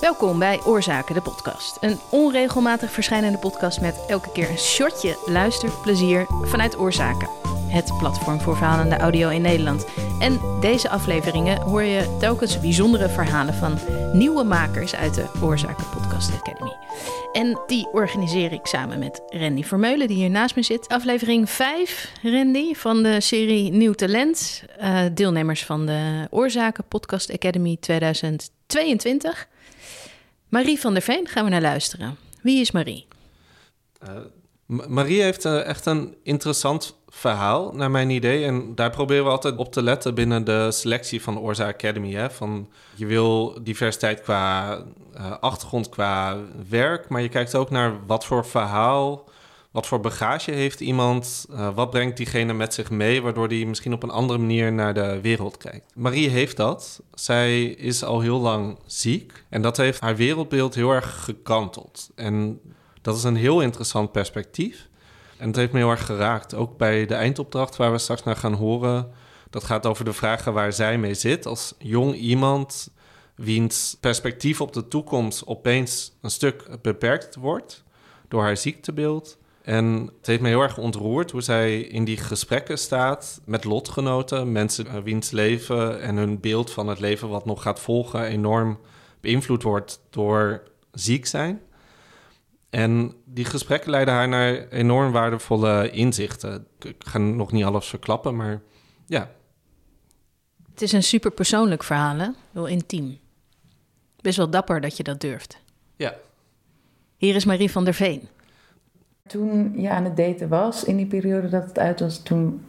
Welkom bij Oorzaken, de podcast. Een onregelmatig verschijnende podcast met elke keer een shotje luisterplezier vanuit Oorzaken. Het platform voor verhalende audio in Nederland. En deze afleveringen hoor je telkens bijzondere verhalen van nieuwe makers uit de Oorzaken Podcast Academy. En die organiseer ik samen met Randy Vermeulen, die hier naast me zit. Aflevering 5, Randy, van de serie Nieuw Talent. Uh, deelnemers van de Oorzaken Podcast Academy 2022. Marie van der Veen gaan we naar luisteren. Wie is Marie? Uh, Marie heeft uh, echt een interessant verhaal, naar mijn idee. En daar proberen we altijd op te letten binnen de selectie van de Orza Academy. Hè? Van, je wil diversiteit qua uh, achtergrond, qua werk, maar je kijkt ook naar wat voor verhaal, wat voor bagage heeft iemand, uh, wat brengt diegene met zich mee, waardoor die misschien op een andere manier naar de wereld kijkt. Marie heeft dat. Zij is al heel lang ziek en dat heeft haar wereldbeeld heel erg gekanteld. En dat is een heel interessant perspectief. En het heeft me heel erg geraakt. Ook bij de eindopdracht waar we straks naar gaan horen. Dat gaat over de vragen waar zij mee zit. Als jong iemand wiens perspectief op de toekomst opeens een stuk beperkt wordt door haar ziektebeeld. En het heeft me heel erg ontroerd hoe zij in die gesprekken staat met lotgenoten, mensen wiens leven en hun beeld van het leven wat nog gaat volgen enorm beïnvloed wordt door ziek zijn. En die gesprekken leiden haar naar enorm waardevolle inzichten. Ik ga nog niet alles verklappen, maar ja. Het is een super persoonlijk verhaal, hè? Heel intiem. Best wel dapper dat je dat durft. Ja. Hier is Marie van der Veen. Toen je aan het daten was, in die periode dat het uit was, toen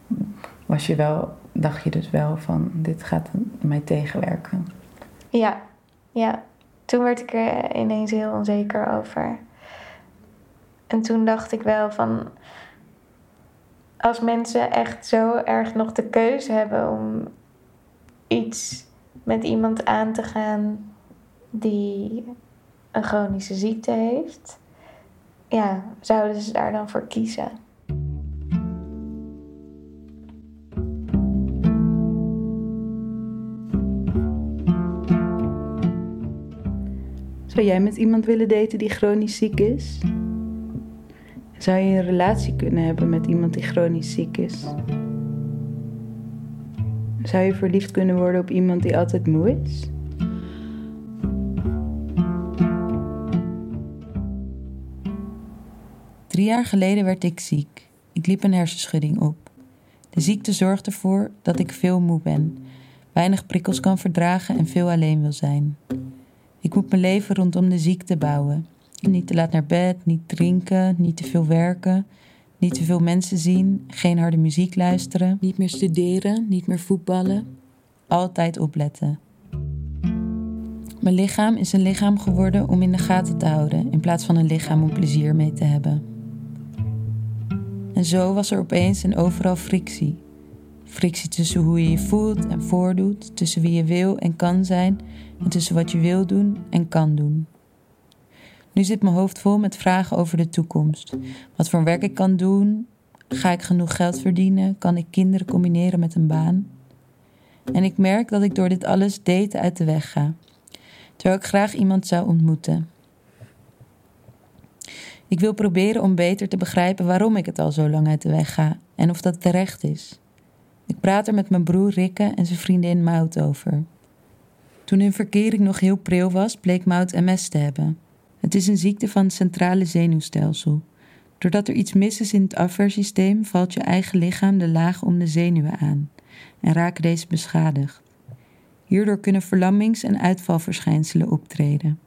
was je wel, dacht je dus wel van dit gaat mij tegenwerken. Ja, ja. Toen werd ik er ineens heel onzeker over. En toen dacht ik wel van. Als mensen echt zo erg nog de keuze hebben om iets met iemand aan te gaan die een chronische ziekte heeft, ja, zouden ze daar dan voor kiezen? Zou jij met iemand willen daten die chronisch ziek is? Zou je een relatie kunnen hebben met iemand die chronisch ziek is? Zou je verliefd kunnen worden op iemand die altijd moe is? Drie jaar geleden werd ik ziek. Ik liep een hersenschudding op. De ziekte zorgt ervoor dat ik veel moe ben, weinig prikkels kan verdragen en veel alleen wil zijn. Ik moet mijn leven rondom de ziekte bouwen. Niet te laat naar bed, niet drinken, niet te veel werken, niet te veel mensen zien, geen harde muziek luisteren, niet meer studeren, niet meer voetballen. Altijd opletten. Mijn lichaam is een lichaam geworden om in de gaten te houden in plaats van een lichaam om plezier mee te hebben. En zo was er opeens en overal frictie. Frictie tussen hoe je je voelt en voordoet, tussen wie je wil en kan zijn en tussen wat je wil doen en kan doen. Nu zit mijn hoofd vol met vragen over de toekomst. Wat voor werk ik kan doen? Ga ik genoeg geld verdienen? Kan ik kinderen combineren met een baan? En ik merk dat ik door dit alles daten uit de weg ga. Terwijl ik graag iemand zou ontmoeten. Ik wil proberen om beter te begrijpen waarom ik het al zo lang uit de weg ga en of dat terecht is. Ik praat er met mijn broer Rikke en zijn vriendin Mout over. Toen hun verkering nog heel pril was, bleek Mout MS te hebben. Het is een ziekte van het centrale zenuwstelsel. Doordat er iets mis is in het afweersysteem, valt je eigen lichaam de laag om de zenuwen aan en raken deze beschadigd. Hierdoor kunnen verlammings- en uitvalverschijnselen optreden.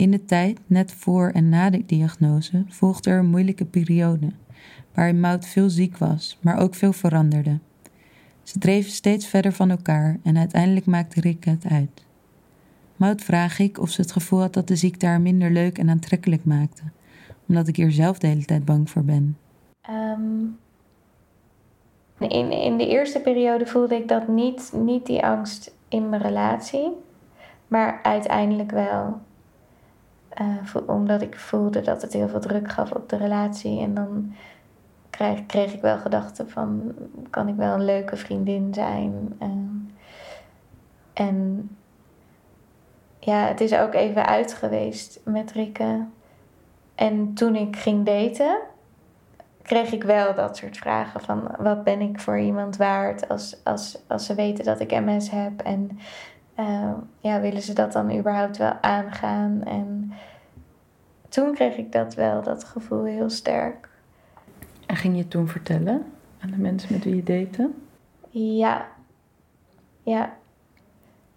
In de tijd, net voor en na de diagnose, volgde er een moeilijke periode, waarin Mout veel ziek was, maar ook veel veranderde. Ze dreven steeds verder van elkaar en uiteindelijk maakte Rikke het uit. Mout vraag ik of ze het gevoel had dat de ziekte haar minder leuk en aantrekkelijk maakte, omdat ik hier zelf de hele tijd bang voor ben. Um, in, in de eerste periode voelde ik dat niet, niet die angst in mijn relatie, maar uiteindelijk wel. Uh, omdat ik voelde dat het heel veel druk gaf op de relatie. En dan kreeg, ik wel gedachten van, kan ik wel een leuke vriendin zijn? Uh, en ja, het is ook even uit geweest met Rikke. En toen ik ging daten, kreeg ik wel dat soort vragen van wat ben ik voor iemand waard als, als, als ze weten dat ik MS heb en uh, ja, willen ze dat dan überhaupt wel aangaan? En toen kreeg ik dat wel, dat gevoel heel sterk. En ging je toen vertellen aan de mensen met wie je date? Ja. Ja.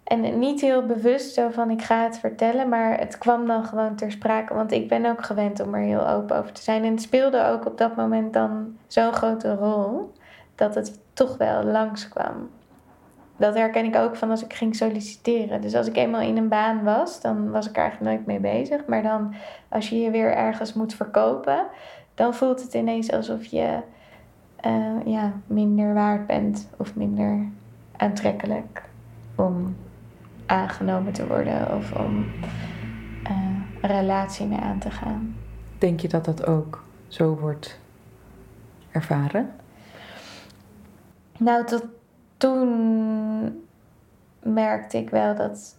En niet heel bewust zo van ik ga het vertellen, maar het kwam dan gewoon ter sprake. Want ik ben ook gewend om er heel open over te zijn. En het speelde ook op dat moment dan zo'n grote rol dat het toch wel langskwam. Dat herken ik ook van als ik ging solliciteren. Dus als ik eenmaal in een baan was, dan was ik er eigenlijk nooit mee bezig. Maar dan als je je weer ergens moet verkopen, dan voelt het ineens alsof je uh, ja, minder waard bent of minder aantrekkelijk om aangenomen te worden of om uh, een relatie mee aan te gaan. Denk je dat dat ook zo wordt ervaren? Nou, tot toen merkte ik wel dat,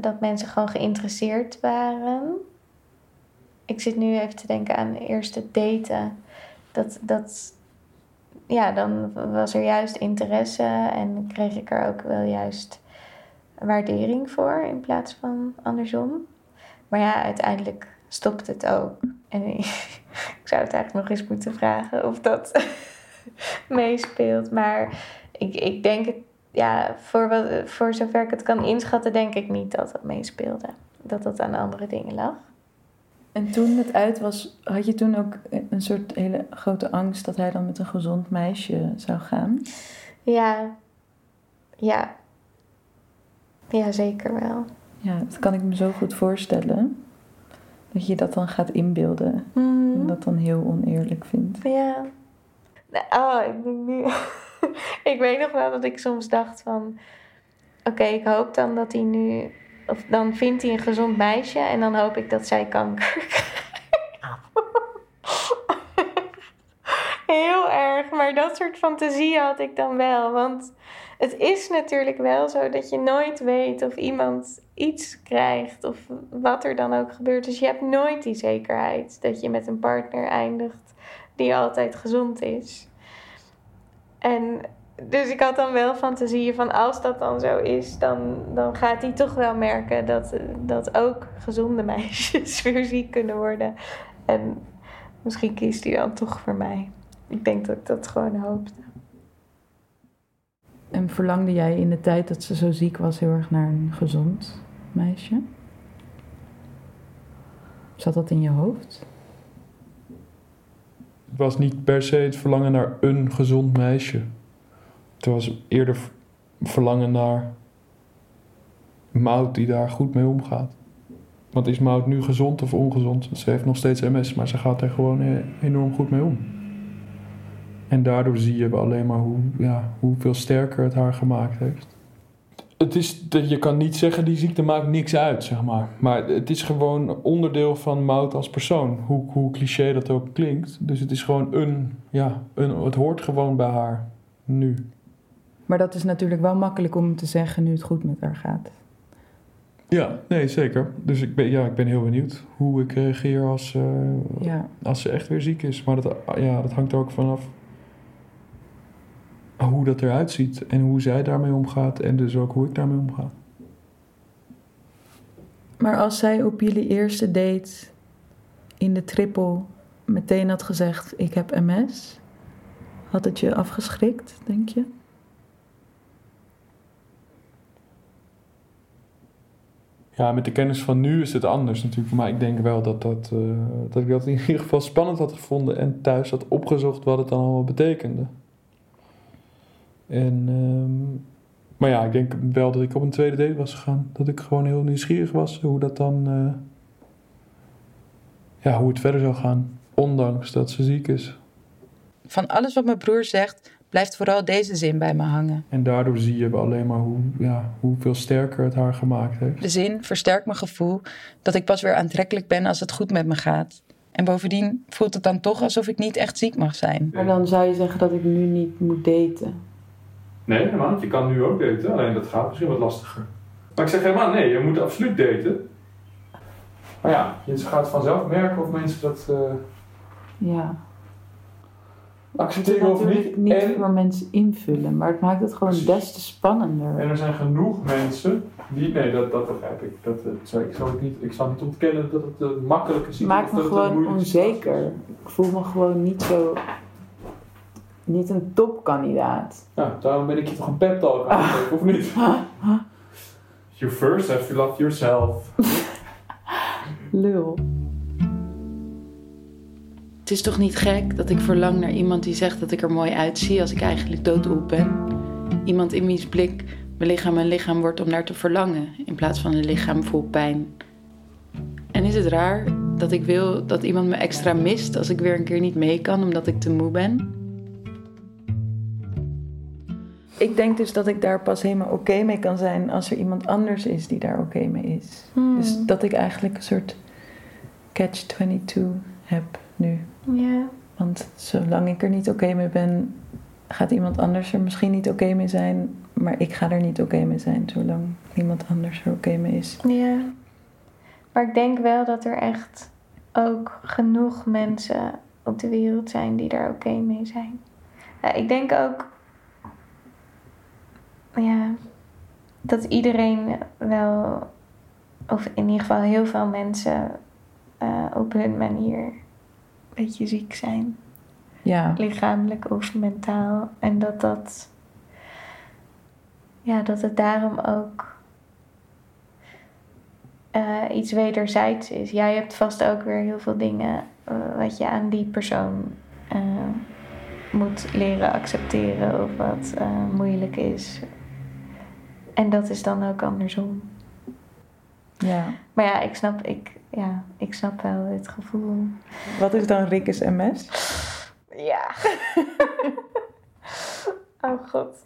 dat mensen gewoon geïnteresseerd waren. Ik zit nu even te denken aan eerste daten. Dat, dat, ja, dan was er juist interesse en kreeg ik er ook wel juist waardering voor in plaats van andersom. Maar ja, uiteindelijk stopt het ook. En ik zou het eigenlijk nog eens moeten vragen of dat meespeelt. Maar ik, ik denk ja, voor, wat, voor zover ik het kan inschatten, denk ik niet dat dat meespeelde. Dat dat aan andere dingen lag. En toen het uit was, had je toen ook een soort hele grote angst dat hij dan met een gezond meisje zou gaan? Ja, ja. Ja, zeker wel. Ja, dat kan ik me zo goed voorstellen. Dat je dat dan gaat inbeelden. Mm. En dat dan heel oneerlijk vindt. Ja. Oh, ik denk nu. ik weet nog wel dat ik soms dacht van... Oké, ik hoop dan dat hij nu... Of dan vindt hij een gezond meisje en dan hoop ik dat zij kanker Heel erg, maar dat soort fantasieën had ik dan wel. Want het is natuurlijk wel zo dat je nooit weet of iemand iets krijgt of wat er dan ook gebeurt. Dus je hebt nooit die zekerheid dat je met een partner eindigt die altijd gezond is. En dus ik had dan wel fantasieën van als dat dan zo is, dan, dan gaat hij toch wel merken dat, dat ook gezonde meisjes weer ziek kunnen worden. En misschien kiest hij dan toch voor mij. Ik denk dat ik dat gewoon hoopte. En verlangde jij in de tijd dat ze zo ziek was heel erg naar een gezond meisje? Zat dat in je hoofd? Het was niet per se het verlangen naar een gezond meisje. Het was eerder verlangen naar Mout die daar goed mee omgaat. Want is Mout nu gezond of ongezond? Ze heeft nog steeds MS, maar ze gaat er gewoon enorm goed mee om. En daardoor zie je alleen maar hoe, ja, hoeveel sterker het haar gemaakt heeft. Het is dat je kan niet zeggen die ziekte maakt niks uit, zeg maar. Maar het is gewoon onderdeel van Mout als persoon. Hoe, hoe cliché dat ook klinkt. Dus het is gewoon een, ja, een, het hoort gewoon bij haar nu. Maar dat is natuurlijk wel makkelijk om te zeggen nu het goed met haar gaat. Ja, nee, zeker. Dus ik ben, ja, ik ben heel benieuwd hoe ik reageer als, uh, ja. als ze echt weer ziek is. Maar dat, ja, dat hangt er ook vanaf hoe dat eruit ziet en hoe zij daarmee omgaat en dus ook hoe ik daarmee omga. Maar als zij op jullie eerste date in de triple meteen had gezegd: Ik heb MS, had het je afgeschrikt, denk je? Ja, met de kennis van nu is het anders natuurlijk. Maar ik denk wel dat, dat, uh, dat ik dat in ieder geval spannend had gevonden en thuis had opgezocht wat het dan allemaal betekende. En, um, maar ja, ik denk wel dat ik op een tweede date was gegaan. Dat ik gewoon heel nieuwsgierig was hoe dat dan. Uh, ja, hoe het verder zou gaan. Ondanks dat ze ziek is. Van alles wat mijn broer zegt, blijft vooral deze zin bij me hangen. En daardoor zie je alleen maar hoe, ja, hoeveel sterker het haar gemaakt heeft. De zin versterkt mijn gevoel dat ik pas weer aantrekkelijk ben als het goed met me gaat. En bovendien voelt het dan toch alsof ik niet echt ziek mag zijn. Maar dan zou je zeggen dat ik nu niet moet daten. Nee, helemaal niet. Je kan nu ook daten, alleen dat gaat misschien wat lastiger. Maar ik zeg helemaal nee, je moet absoluut daten. Maar ja, je gaat vanzelf merken of mensen dat uh, ja. accepteren of niet. niet En, voor mensen invullen, maar het maakt het gewoon des te spannender. en er zijn genoeg mensen die. Nee, dat, dat begrijp ik. Dat, eh, ik, zal het niet, ik zal niet ontkennen dat het een makkelijke Het situatie maakt me het gewoon is. onzeker. Ik voel me gewoon niet zo. Niet een topkandidaat. Ja, daarom ben ik je toch een pep talk aan het geven, of niet? You first have to love yourself. Lul. Het is toch niet gek dat ik verlang naar iemand die zegt dat ik er mooi uitzie als ik eigenlijk doodop ben? Iemand in wiens blik mijn lichaam een lichaam wordt om naar te verlangen in plaats van een lichaam vol pijn. En is het raar dat ik wil dat iemand me extra mist als ik weer een keer niet mee kan omdat ik te moe ben? Ik denk dus dat ik daar pas helemaal oké mee kan zijn als er iemand anders is die daar oké mee is. Hmm. Dus dat ik eigenlijk een soort catch-22 heb nu. Ja. Want zolang ik er niet oké mee ben, gaat iemand anders er misschien niet oké mee zijn. Maar ik ga er niet oké mee zijn zolang iemand anders er oké mee is. Ja. Maar ik denk wel dat er echt ook genoeg mensen op de wereld zijn die daar oké mee zijn. Ja, ik denk ook ja, dat iedereen wel, of in ieder geval heel veel mensen eh, op hun manier een beetje ziek zijn. Ja, lichamelijk of mentaal. En dat dat, ja, dat het daarom ook eh, iets wederzijds is. Jij hebt vast ook weer heel veel dingen eh, wat je aan die persoon moet leren accepteren of wat moeilijk is. En dat is dan ook andersom. ja. Maar ja, ik snap, ik, ja, ik snap wel het gevoel. Wat is dan Rick's MS? Ja. oh god.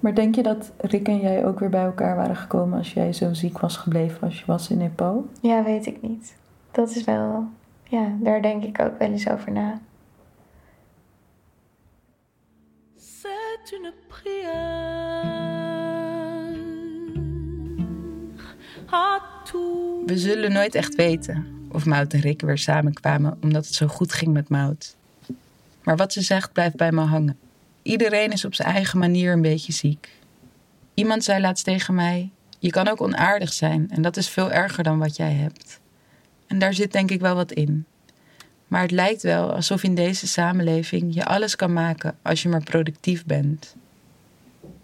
Maar denk je dat Rick en jij ook weer bij elkaar waren gekomen als jij zo ziek was gebleven als je was in Nepal? Ja, weet ik niet. Dat is wel, ja, daar denk ik ook wel eens over na. C'est une prière We zullen nooit echt weten of Mout en Rick weer samenkwamen omdat het zo goed ging met Mout. Maar wat ze zegt blijft bij me hangen. Iedereen is op zijn eigen manier een beetje ziek. Iemand zei laatst tegen mij: Je kan ook onaardig zijn en dat is veel erger dan wat jij hebt. En daar zit denk ik wel wat in. Maar het lijkt wel alsof in deze samenleving je alles kan maken als je maar productief bent.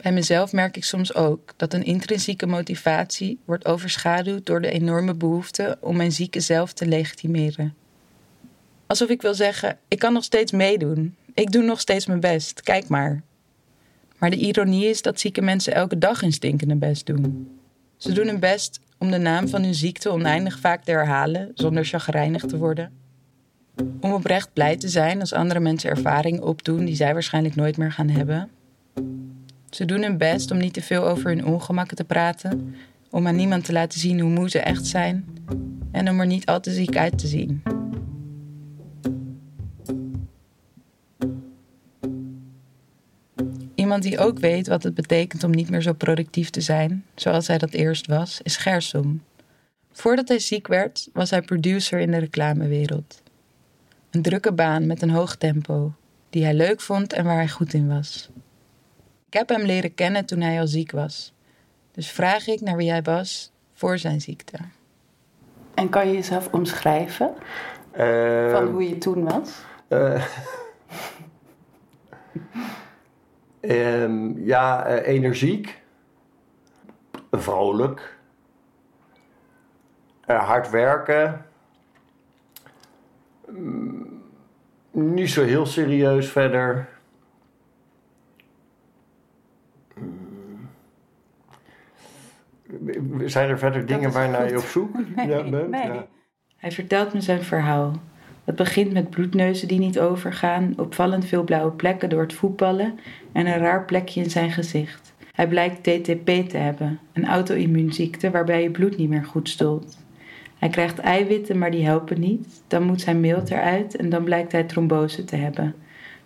Bij mezelf merk ik soms ook dat een intrinsieke motivatie wordt overschaduwd door de enorme behoefte om mijn zieke zelf te legitimeren. Alsof ik wil zeggen: ik kan nog steeds meedoen. Ik doe nog steeds mijn best. Kijk maar. Maar de ironie is dat zieke mensen elke dag hun stinkende best doen. Ze doen hun best om de naam van hun ziekte oneindig vaak te herhalen zonder chagrijnig te worden. Om oprecht blij te zijn als andere mensen ervaringen opdoen die zij waarschijnlijk nooit meer gaan hebben. Ze doen hun best om niet te veel over hun ongemakken te praten, om aan niemand te laten zien hoe moe ze echt zijn en om er niet al te ziek uit te zien. Iemand die ook weet wat het betekent om niet meer zo productief te zijn, zoals hij dat eerst was, is Gersom. Voordat hij ziek werd, was hij producer in de reclamewereld. Een drukke baan met een hoog tempo, die hij leuk vond en waar hij goed in was. Ik heb hem leren kennen toen hij al ziek was. Dus vraag ik naar wie hij was voor zijn ziekte. En kan je jezelf omschrijven Eh, van hoe je toen was? ehm, ja, eh, energiek, vrolijk, eh, hard werken, Mm, niet zo heel serieus verder. Zijn er verder dingen is waar naar je op zoek Nee, ja, bent? nee. Ja. Hij vertelt me zijn verhaal. Het begint met bloedneuzen die niet overgaan, opvallend veel blauwe plekken door het voetballen en een raar plekje in zijn gezicht. Hij blijkt TTP te hebben, een auto-immuunziekte waarbij je bloed niet meer goed stolt. Hij krijgt eiwitten, maar die helpen niet. Dan moet zijn milt eruit en dan blijkt hij trombose te hebben.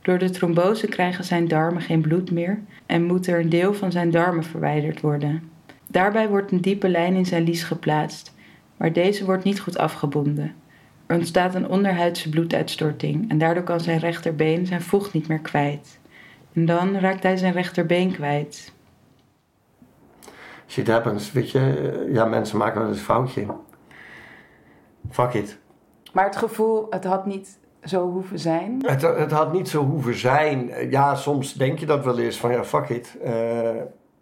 Door de trombose krijgen zijn darmen geen bloed meer en moet er een deel van zijn darmen verwijderd worden. Daarbij wordt een diepe lijn in zijn lies geplaatst, maar deze wordt niet goed afgebonden. Er ontstaat een onderhuidse bloeduitstorting en daardoor kan zijn rechterbeen zijn vocht niet meer kwijt. En dan raakt hij zijn rechterbeen kwijt. Shit happens, weet je. Ja, mensen maken wel eens een foutje. Fuck it. Maar het gevoel, het had niet zo hoeven zijn. Het, het had niet zo hoeven zijn. Ja, soms denk je dat wel eens van ja, fuck it. Eh,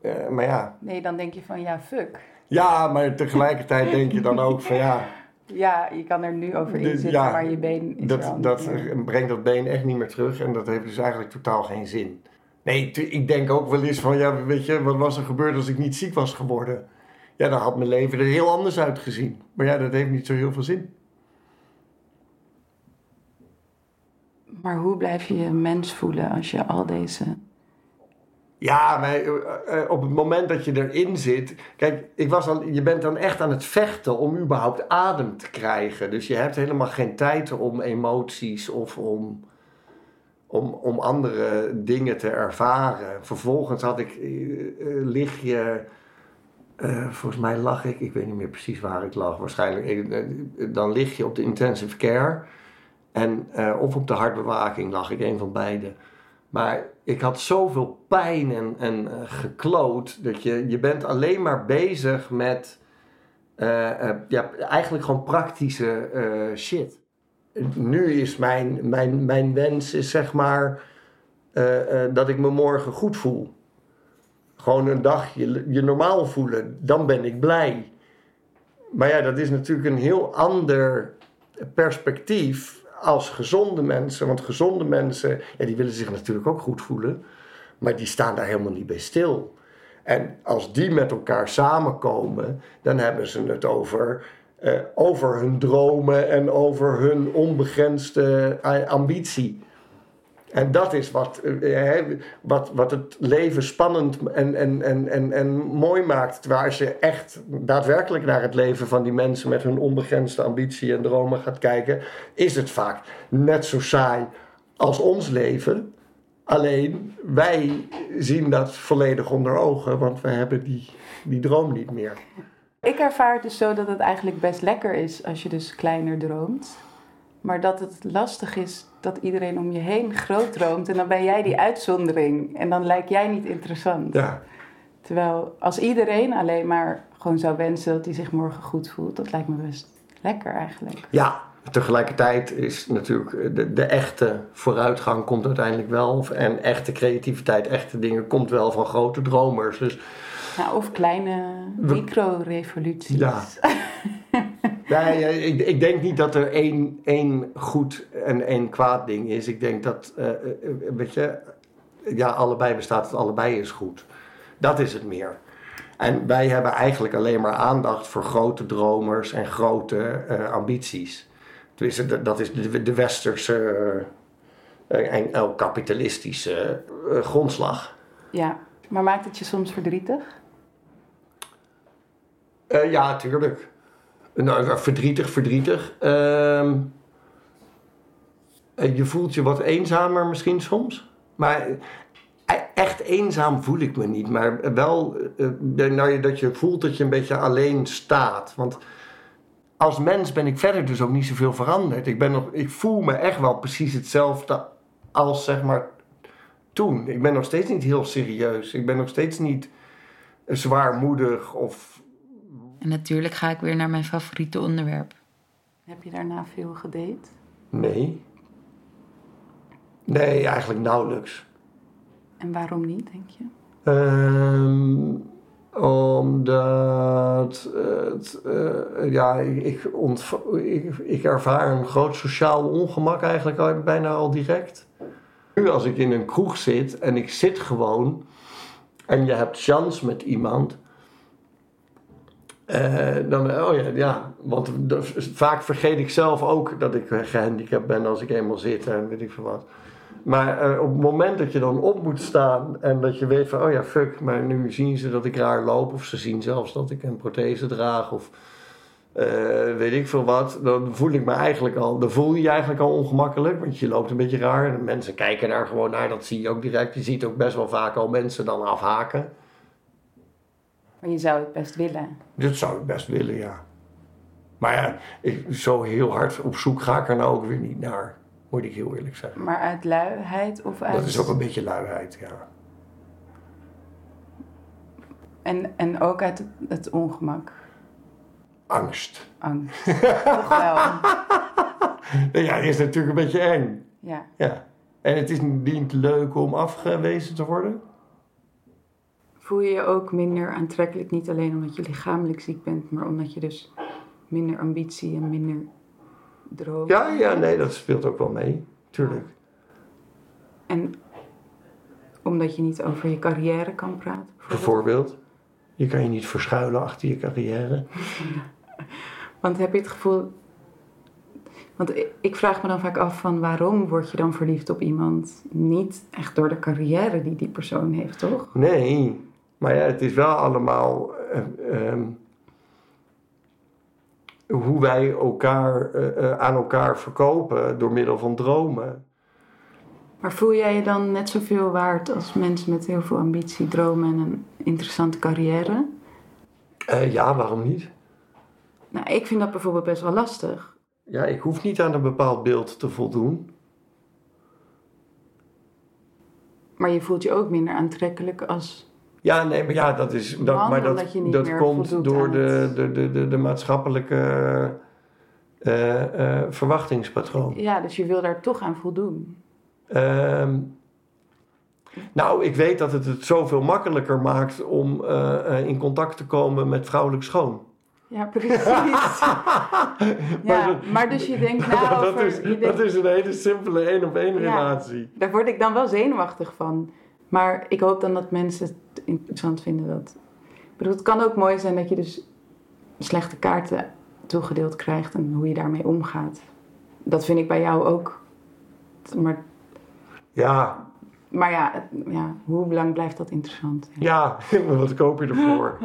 eh, maar ja. Nee, dan denk je van ja, fuck. Ja, maar tegelijkertijd denk je dan ook van ja. Ja, je kan er nu over inzitten, ja, maar je been is Dat, dat brengt dat been echt niet meer terug en dat heeft dus eigenlijk totaal geen zin. Nee, ik denk ook wel eens van, ja, weet je, wat was er gebeurd als ik niet ziek was geworden? Ja, dan had mijn leven er heel anders uitgezien. Maar ja, dat heeft niet zo heel veel zin. Maar hoe blijf je je mens voelen als je al deze... Ja, maar eh, eh, op het moment dat je erin zit. Kijk, ik was al, je bent dan echt aan het vechten om überhaupt adem te krijgen. Dus je hebt helemaal geen tijd om emoties of om, om, om andere dingen te ervaren. Vervolgens had ik, eh, lig je. volgens mij lag ik, ik weet niet meer precies waar ik lag, waarschijnlijk. dan lig je op de intensive care. En, of op de hartbewaking lag ik, een van beide. Maar ik had zoveel pijn en, en eh, gekloot dat je, je bent alleen maar bezig met eh, eh, ja, eigenlijk gewoon praktische shit. Nu is mijn, mijn, mijn wens is zeg maar dat ik me morgen goed voel. Gewoon een dag je, je normaal voelen, dan ben ik blij. Maar ja, dat is natuurlijk een heel ander perspectief als gezonde mensen. Want gezonde mensen, ja, die willen zich natuurlijk ook goed voelen. Maar die staan daar helemaal niet bij stil. En als die met elkaar samenkomen, dan hebben ze het over, eh, over hun dromen en over hun onbegrensde eh, ambitie. En dat is wat, eh, wat, wat het leven spannend en, en, en, en, en mooi maakt. Terwijl als je echt daadwerkelijk naar het leven van die mensen met hun onbegrensde ambitie en dromen gaat kijken, is het vaak net zo saai als ons leven. Alleen wij zien dat volledig onder ogen, want we hebben die, die droom niet meer. Ik ervaar het dus zo dat het eigenlijk best lekker is als je dus kleiner droomt. Maar dat het lastig is dat iedereen om je heen groot droomt. En dan ben jij die uitzondering. En dan lijk jij niet interessant. Ja. Terwijl als iedereen alleen maar gewoon zou wensen dat hij zich morgen goed voelt. Dat lijkt me best lekker eigenlijk. Ja, tegelijkertijd is natuurlijk de, de echte vooruitgang komt uiteindelijk wel. En echte creativiteit, echte dingen komt wel van grote dromers. Dus Nou, of kleine micro-revoluties. Ja. Nee, ik, ik denk niet dat er één, één goed en één kwaad ding is. Ik denk dat, eh, eh, weet je, ja, allebei bestaat het, allebei is goed. Dat is het meer. En wij hebben eigenlijk alleen maar aandacht voor grote dromers en grote eh, ambities. Tenminste, dat- is de, de westerse en ook kapitalistische grondslag. Ja, maar maakt het je soms verdrietig? Ja, tuurlijk. Nou, verdrietig, verdrietig. Ehm, eh, je voelt je wat eenzamer misschien soms. Maar eh, echt eenzaam voel ik me niet. Maar wel eh, nou, dat je voelt dat je een beetje alleen staat. Want als mens ben ik verder dus ook niet zoveel veranderd. Ik, ben nog, ik voel me echt wel precies hetzelfde als zeg maar toen. Ik ben nog steeds niet heel serieus. Ik ben nog steeds niet zwaarmoedig of En natuurlijk ga ik weer naar mijn favoriete onderwerp. Heb je daarna veel gedate? Nee. Nee, eigenlijk nauwelijks. En waarom niet, denk je? Ehm, omdat het, eh, ja, ik, ik, ontv- ik, ik ervaar een groot sociaal ongemak eigenlijk al, bijna al direct. Nu als ik in een kroeg zit en ik zit gewoon en je hebt chance met iemand. Eh, dan, oh ja, ja, want de- vaak vergeet ik zelf ook dat ik gehandicapt ben als ik eenmaal zit en weet ik veel wat. Maar eh, op het moment dat je dan op moet staan en dat je weet van, oh ja, fuck, maar nu zien ze dat ik raar loop, of ze zien zelfs dat ik een prothese draag, of eh, weet ik veel wat, dan voel ik me eigenlijk al, dan voel je je eigenlijk al ongemakkelijk, want je loopt een beetje raar en mensen kijken daar gewoon naar, dat zie je ook direct. Je ziet ook best wel vaak al mensen dan afhaken. Maar je zou het best willen. Dat zou ik best willen, ja. Maar ja, ik, zo heel hard op zoek ga ik er nou ook weer niet naar. Moet ik heel eerlijk zeggen. Maar uit luiheid of uit... Dat is ook een beetje luiheid, ja. En, en ook uit het, ongemak, Angst. angst. Toch wel. Ja, is natuurlijk een beetje eng. Ja. Ja. En het is niet leuk om afgewezen te worden. Voel je je ook minder aantrekkelijk, niet alleen omdat je lichamelijk ziek bent, maar omdat je dus minder ambitie en minder droom. Ja, ja, nee, dat speelt ook wel mee. Tuurlijk. En omdat je niet over je carrière kan praten. Bijvoorbeeld, je kan je niet verschuilen achter je carrière. Want heb je het gevoel. Want ik- ik vraag me dan vaak af van waarom word je dan verliefd op iemand? Niet echt door de carrière die die persoon heeft, toch? Nee, maar ja, het is wel allemaal eh, ehm, hoe wij elkaar eh, eh, aan elkaar verkopen door middel van dromen. Maar voel jij je dan net zoveel waard als mensen met heel veel ambitie, dromen en een interessante carrière? Ja, waarom niet? Nou, ik vind dat bijvoorbeeld best wel lastig. Ja, ik hoef niet aan een bepaald beeld te voldoen. Maar je voelt je ook minder aantrekkelijk als. Ja, nee, maar ja, dat is. Dat, maar dat, dat komt door de, de, de, de, de maatschappelijke eh, eh, verwachtingspatroon. Ja, dus je wil daar toch aan voldoen. Ehm, nou, ik weet dat het het zoveel makkelijker maakt om eh, in contact te komen met vrouwelijk schoon. Ja, precies. ja, maar dus je denkt na dat, over... is, je denkt, dat is een hele simpele één-op-één Ja. relatie. Daar word ik dan wel zenuwachtig van. Maar ik hoop dan dat mensen het interessant vinden. Dat... Ik bedoel, het kan ook mooi zijn dat je dus slechte kaarten toegedeeld krijgt en hoe je daarmee omgaat. Dat vind ik bij jou ook. Maar, Ja, maar ja, ja, hoe lang blijft dat interessant? ja, wat koop je ervoor?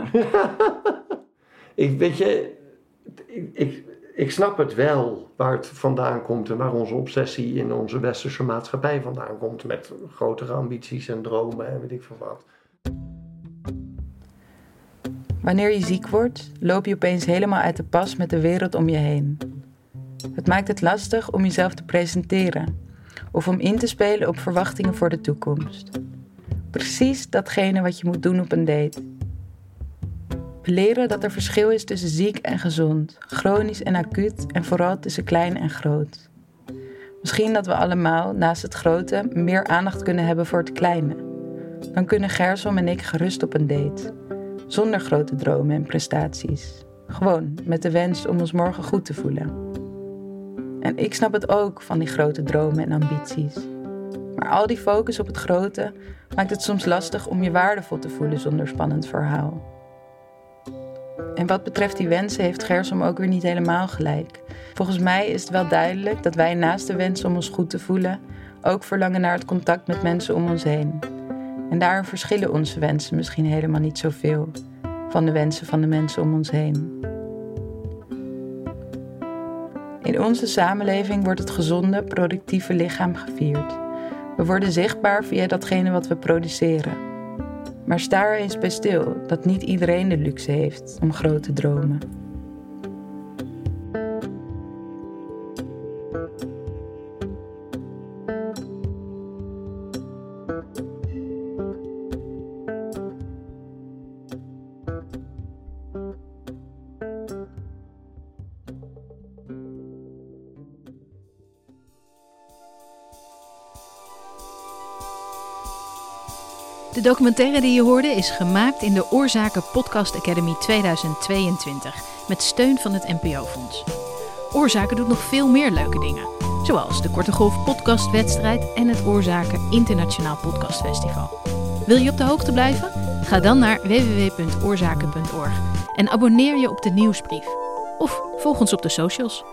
ik, weet je, ik, ik, ik snap het wel waar het vandaan komt en waar onze obsessie in onze westerse maatschappij vandaan komt. Met grotere ambities en dromen en weet ik veel wat. Wanneer je ziek wordt, loop je opeens helemaal uit de pas met de wereld om je heen. Het maakt het lastig om jezelf te presenteren of om in te spelen op verwachtingen voor de toekomst. Precies datgene wat je moet doen op een date. Leren dat er verschil is tussen ziek en gezond, chronisch en acuut en vooral tussen klein en groot. Misschien dat we allemaal naast het grote meer aandacht kunnen hebben voor het kleine. Dan kunnen Gersom en ik gerust op een date. Zonder grote dromen en prestaties. Gewoon met de wens om ons morgen goed te voelen. En ik snap het ook van die grote dromen en ambities. Maar al die focus op het grote maakt het soms lastig om je waardevol te voelen zonder spannend verhaal. En wat betreft die wensen heeft Gersom ook weer niet helemaal gelijk. Volgens mij is het wel duidelijk dat wij naast de wens om ons goed te voelen ook verlangen naar het contact met mensen om ons heen. En daarin verschillen onze wensen misschien helemaal niet zoveel van de wensen van de mensen om ons heen. In onze samenleving wordt het gezonde, productieve lichaam gevierd. We worden zichtbaar via datgene wat we produceren. Maar sta er eens bij stil dat niet iedereen de luxe heeft om grote dromen. De documentaire die je hoorde is gemaakt in de Oorzaken Podcast Academy 2022 met steun van het NPO-fonds. Oorzaken doet nog veel meer leuke dingen, zoals de Korte Golf Podcastwedstrijd en het Oorzaken Internationaal Podcastfestival. Wil je op de hoogte blijven? Ga dan naar www.oorzaken.org en abonneer je op de nieuwsbrief. Of volg ons op de socials.